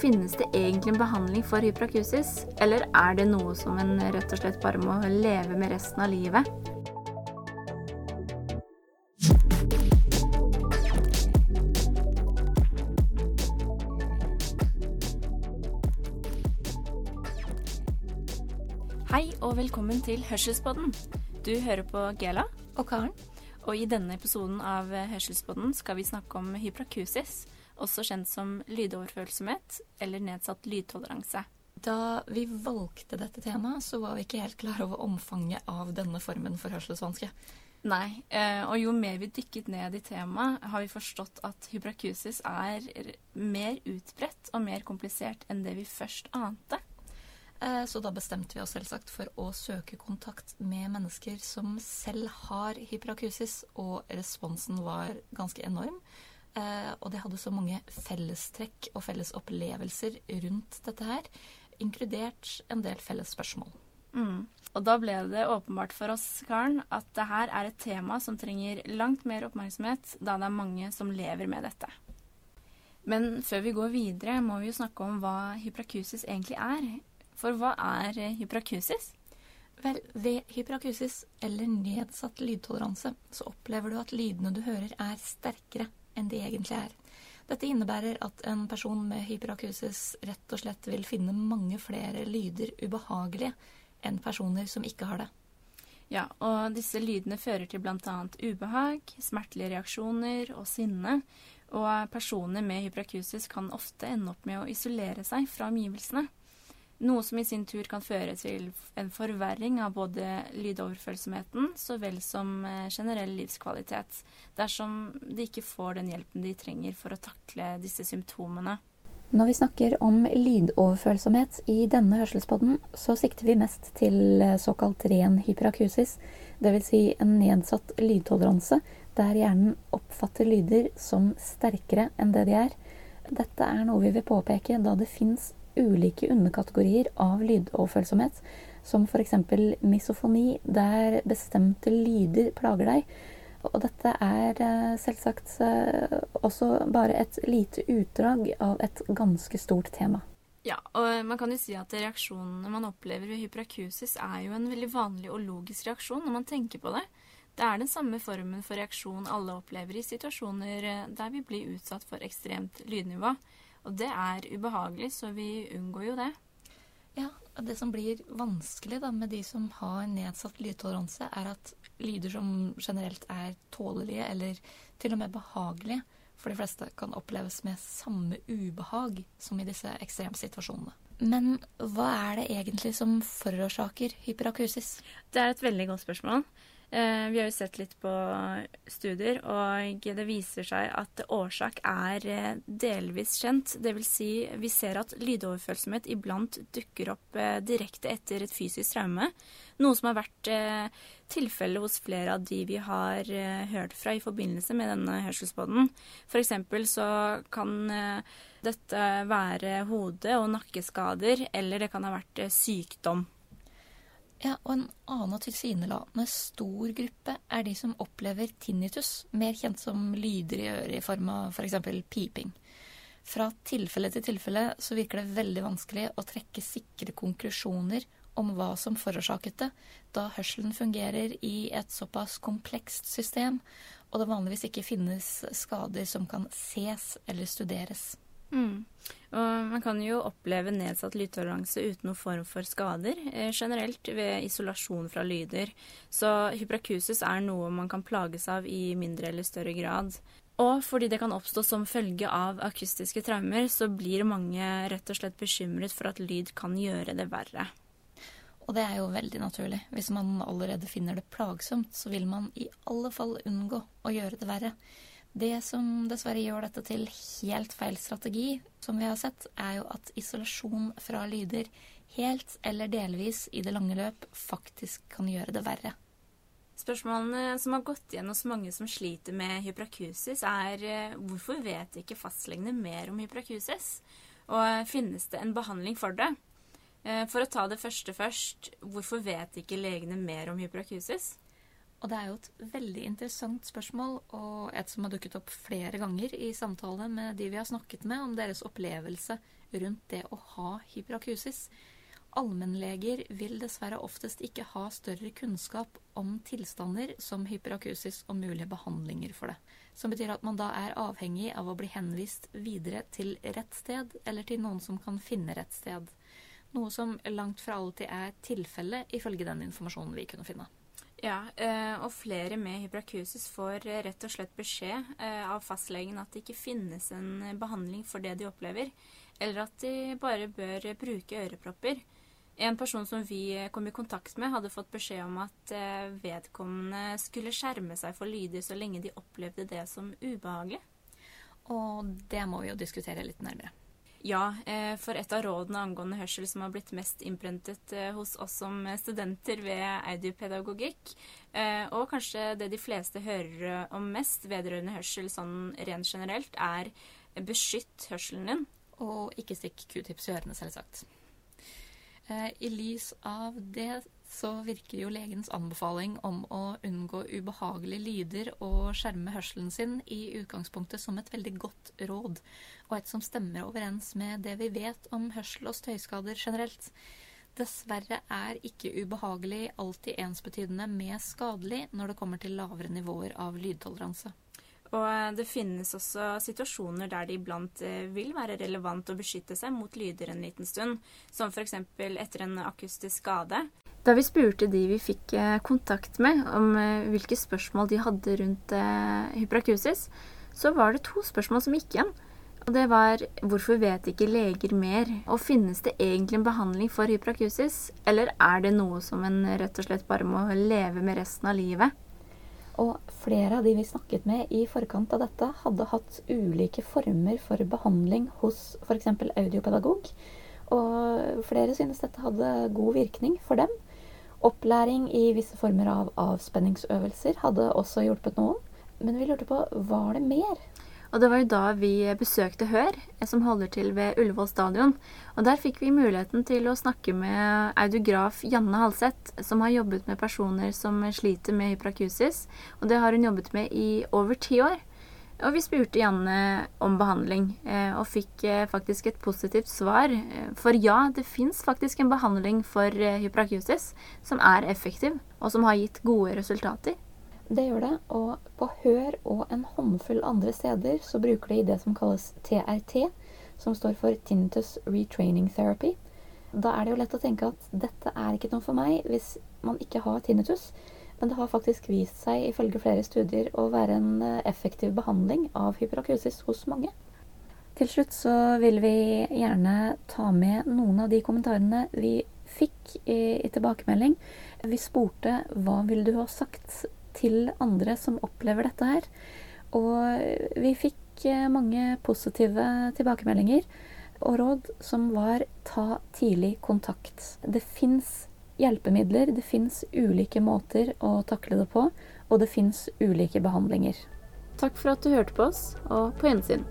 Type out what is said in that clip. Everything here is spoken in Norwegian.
finnes det egentlig en behandling for hyperakusis, eller er det noe som en rett og slett bare må leve med resten av livet? Hei og velkommen til Hørselspodden. Du hører på Gela og Karen. Og i denne episoden av Hørselspodden skal vi snakke om hyperakusis, også kjent som lydoverfølsomhet eller nedsatt lydtoleranse. Da vi valgte dette temaet, så var vi ikke helt klar over omfanget av denne formen for hørselsvanske. Nei, eh, og jo mer vi dykket ned i temaet, har vi forstått at hyperakusis er mer utbredt og mer komplisert enn det vi først ante. Eh, så da bestemte vi oss selvsagt for å søke kontakt med mennesker som selv har hyperakusis, og responsen var ganske enorm. Eh, og de hadde så mange fellestrekk og felles opplevelser rundt dette her, inkludert en del felles spørsmål. Mm. Og da ble det åpenbart for oss, Karen, at det her er et tema som trenger langt mer oppmerksomhet, da det er mange som lever med dette. Men før vi går videre, må vi jo snakke om hva hyperakusis egentlig er. For hva er hyperakusis? Vel, ved hyperakusis, eller nedsatt lydtoleranse, så opplever du at lydene du hører, er sterkere enn de egentlig er. Dette innebærer at en person med hyperakusis rett og slett vil finne mange flere lyder ubehagelige enn personer som ikke har det. Ja, og disse lydene fører til bl.a. ubehag, smertelige reaksjoner og sinne. Og personer med hyperakusis kan ofte ende opp med å isolere seg fra omgivelsene. Noe som i sin tur kan føre til en forverring av både lydoverfølsomheten så vel som eh, generell livskvalitet, dersom de ikke får den hjelpen de trenger for å takle disse symptomene. Når vi snakker om lydoverfølsomhet i denne hørselspodden, så sikter vi mest til eh, såkalt ren hyperakusis, dvs. Si en nedsatt lydtoleranse der hjernen oppfatter lyder som sterkere enn det de er. Dette er noe vi vil påpeke da det fins ulike underkategorier av lydoverfølsomhet, som f.eks. misofoni, der bestemte lyder plager deg. Og dette er eh, selvsagt eh, også bare et lite utdrag av et ganske stort tema. Ja, og man kan jo si at reaksjonene man opplever ved hyperakusis, er jo en veldig vanlig og logisk reaksjon når man tenker på det. Det er den samme formen for reaksjon alle opplever i situasjoner eh, der vi blir utsatt for ekstremt lydnivå. Og det er ubehagelig, så vi unngår jo det. Ja, og det som blir vanskelig da, med de som har nedsatt lydtoleranse, er at lyder som generelt er tålelige eller til og med behagelige, for de fleste kan oppleves med samme ubehag som i disse ekstremsituasjonene. Men hva er det egentlig som forårsaker hyperakusis? Det er et veldig godt spørsmål. Eh, vi har jo sett litt på studier, og det viser seg at årsak er eh, delvis kjent. Dvs. Si, vi ser at lydoverfølsomhet iblant dukker opp eh, direkte etter et fysisk traume. Noe som har vært tilfellet hos flere av de vi har hørt fra i forbindelse med denne hørselsbåten. F.eks. så kan dette være hode- og nakkeskader, eller det kan ha vært sykdom. Ja, og en annen og tilsynelatende stor gruppe er de som opplever tinnitus, mer kjent som lyder i øret i form av f.eks. For piping. Fra tilfelle til tilfelle så virker det veldig vanskelig å trekke sikre konklusjoner om hva som forårsaket det, da hørselen fungerer i et såpass komplekst system, og det vanligvis ikke finnes skader som kan ses eller studeres. Mm. Og man kan jo oppleve nedsatt lydtoleranse uten noen form for skader, eh, generelt ved isolasjon fra lyder. Så hyperakusis er noe man kan plages av i mindre eller større grad. Og fordi det kan oppstå som følge av akustiske traumer, så blir mange rett og slett bekymret for at lyd kan gjøre det verre. Og det er jo veldig naturlig. Hvis man allerede finner det plagsomt, så vil man i alle fall unngå å gjøre det verre. Det som dessverre gjør dette til helt feil strategi, som vi har sett, er jo at isolasjon fra lyder helt eller delvis i det lange løp faktisk kan gjøre det verre. Spørsmålene som har gått igjen hos mange som sliter med hyperakusis, er eh, hvorfor vet ikke fastlegene mer om hyperakusis? Og eh, finnes det en behandling for det? Eh, for å ta det første først, hvorfor vet ikke legene mer om hyperakusis? Og det er jo et veldig interessant spørsmål, og et som har dukket opp flere ganger i samtale med de vi har snakket med om deres opplevelse rundt det å ha hyperakusis. Allmennleger vil dessverre oftest ikke ha større kunnskap om tilstander som hyperakusis og mulige behandlinger for det. Som betyr at man da er avhengig av å bli henvist videre til rett sted, eller til noen som kan finne rett sted. Noe som langt fra alltid er tilfellet, ifølge den informasjonen vi kunne finne. Ja, eh, og flere med hyperakusis får eh, rett og slett beskjed eh, av fastlegen at det ikke finnes en behandling for det de opplever, eller at de bare bør bruke ørepropper. En person som vi kom i kontakt med, hadde fått beskjed om at vedkommende skulle skjerme seg for lyder så lenge de opplevde det som ubehagelig. Og det må vi jo diskutere litt nærmere. Ja, eh, for et av rådene angående hørsel som har blitt mest innprentet eh, hos oss som studenter ved audiopedagogikk, eh, og kanskje det de fleste hører om mest vedrørende hørsel sånn rent generelt, er beskytt hørselen din. Og ikke stikk q-tips i ørene, selvsagt. I lys av det så virker jo legens anbefaling om å unngå ubehagelige lyder og skjerme hørselen sin i utgangspunktet som et veldig godt råd, og et som stemmer overens med det vi vet om hørsel- og støyskader generelt. Dessverre er ikke ubehagelig alltid ensbetydende med skadelig når det kommer til lavere nivåer av lydtoleranse. Og eh, det finnes også situasjoner der det iblant eh, vil være relevant å beskytte seg mot lyder en liten stund, som f.eks. etter en akustisk skade. Da vi spurte de vi fikk eh, kontakt med om hvilke spørsmål de hadde rundt hyperakusis, så var det to spørsmål som gikk igjen. Og det var hvorfor vet ikke leger mer, og finnes det egentlig en behandling for hyperakusis, eller er det noe som en rett og slett bare må leve med resten av livet? Og flere av de vi snakket med i forkant av dette, hadde hatt ulike former for behandling hos f.eks. audiopedagog. Og flere synes dette hadde god virkning for dem. Opplæring i visse former av avspenningsøvelser hadde også hjulpet noen. Men vi lurte på var det mer? Og det var jo da vi besøkte Hør, som holder til ved Ullevål stadion. Og der fikk vi muligheten til å snakke med audiograf Janne Halseth, som har jobbet med personer som sliter med hyperakusis. Og det har hun jobbet med i over ti år. Og vi spurte Janne om behandling, eh, og fikk eh, faktisk et positivt svar. For ja, det fins faktisk en behandling for eh, hyperakusis som er effektiv, og som har gitt gode resultater. Det gjør det. Og på Hør og en håndfull andre steder så bruker de det som kalles TRT, som står for Tinnitus Retraining Therapy. Da er det jo lett å tenke at dette er ikke noe for meg hvis man ikke har tinnitus. Men det har faktisk vist seg, ifølge flere studier, å være en eh, effektiv behandling av hyperakusis hos mange. Til slutt så vil vi gjerne ta med noen av de kommentarene vi fikk i, i tilbakemelding. Vi spurte hva vil du ha sagt til andre som opplever dette her. Og vi fikk eh, mange positive tilbakemeldinger og råd som var ta tidlig kontakt. Det fins hjelpemidler, det fins ulike måter å takle det på, og det fins ulike behandlinger. Takk for at du hørte på oss, og på gjensyn.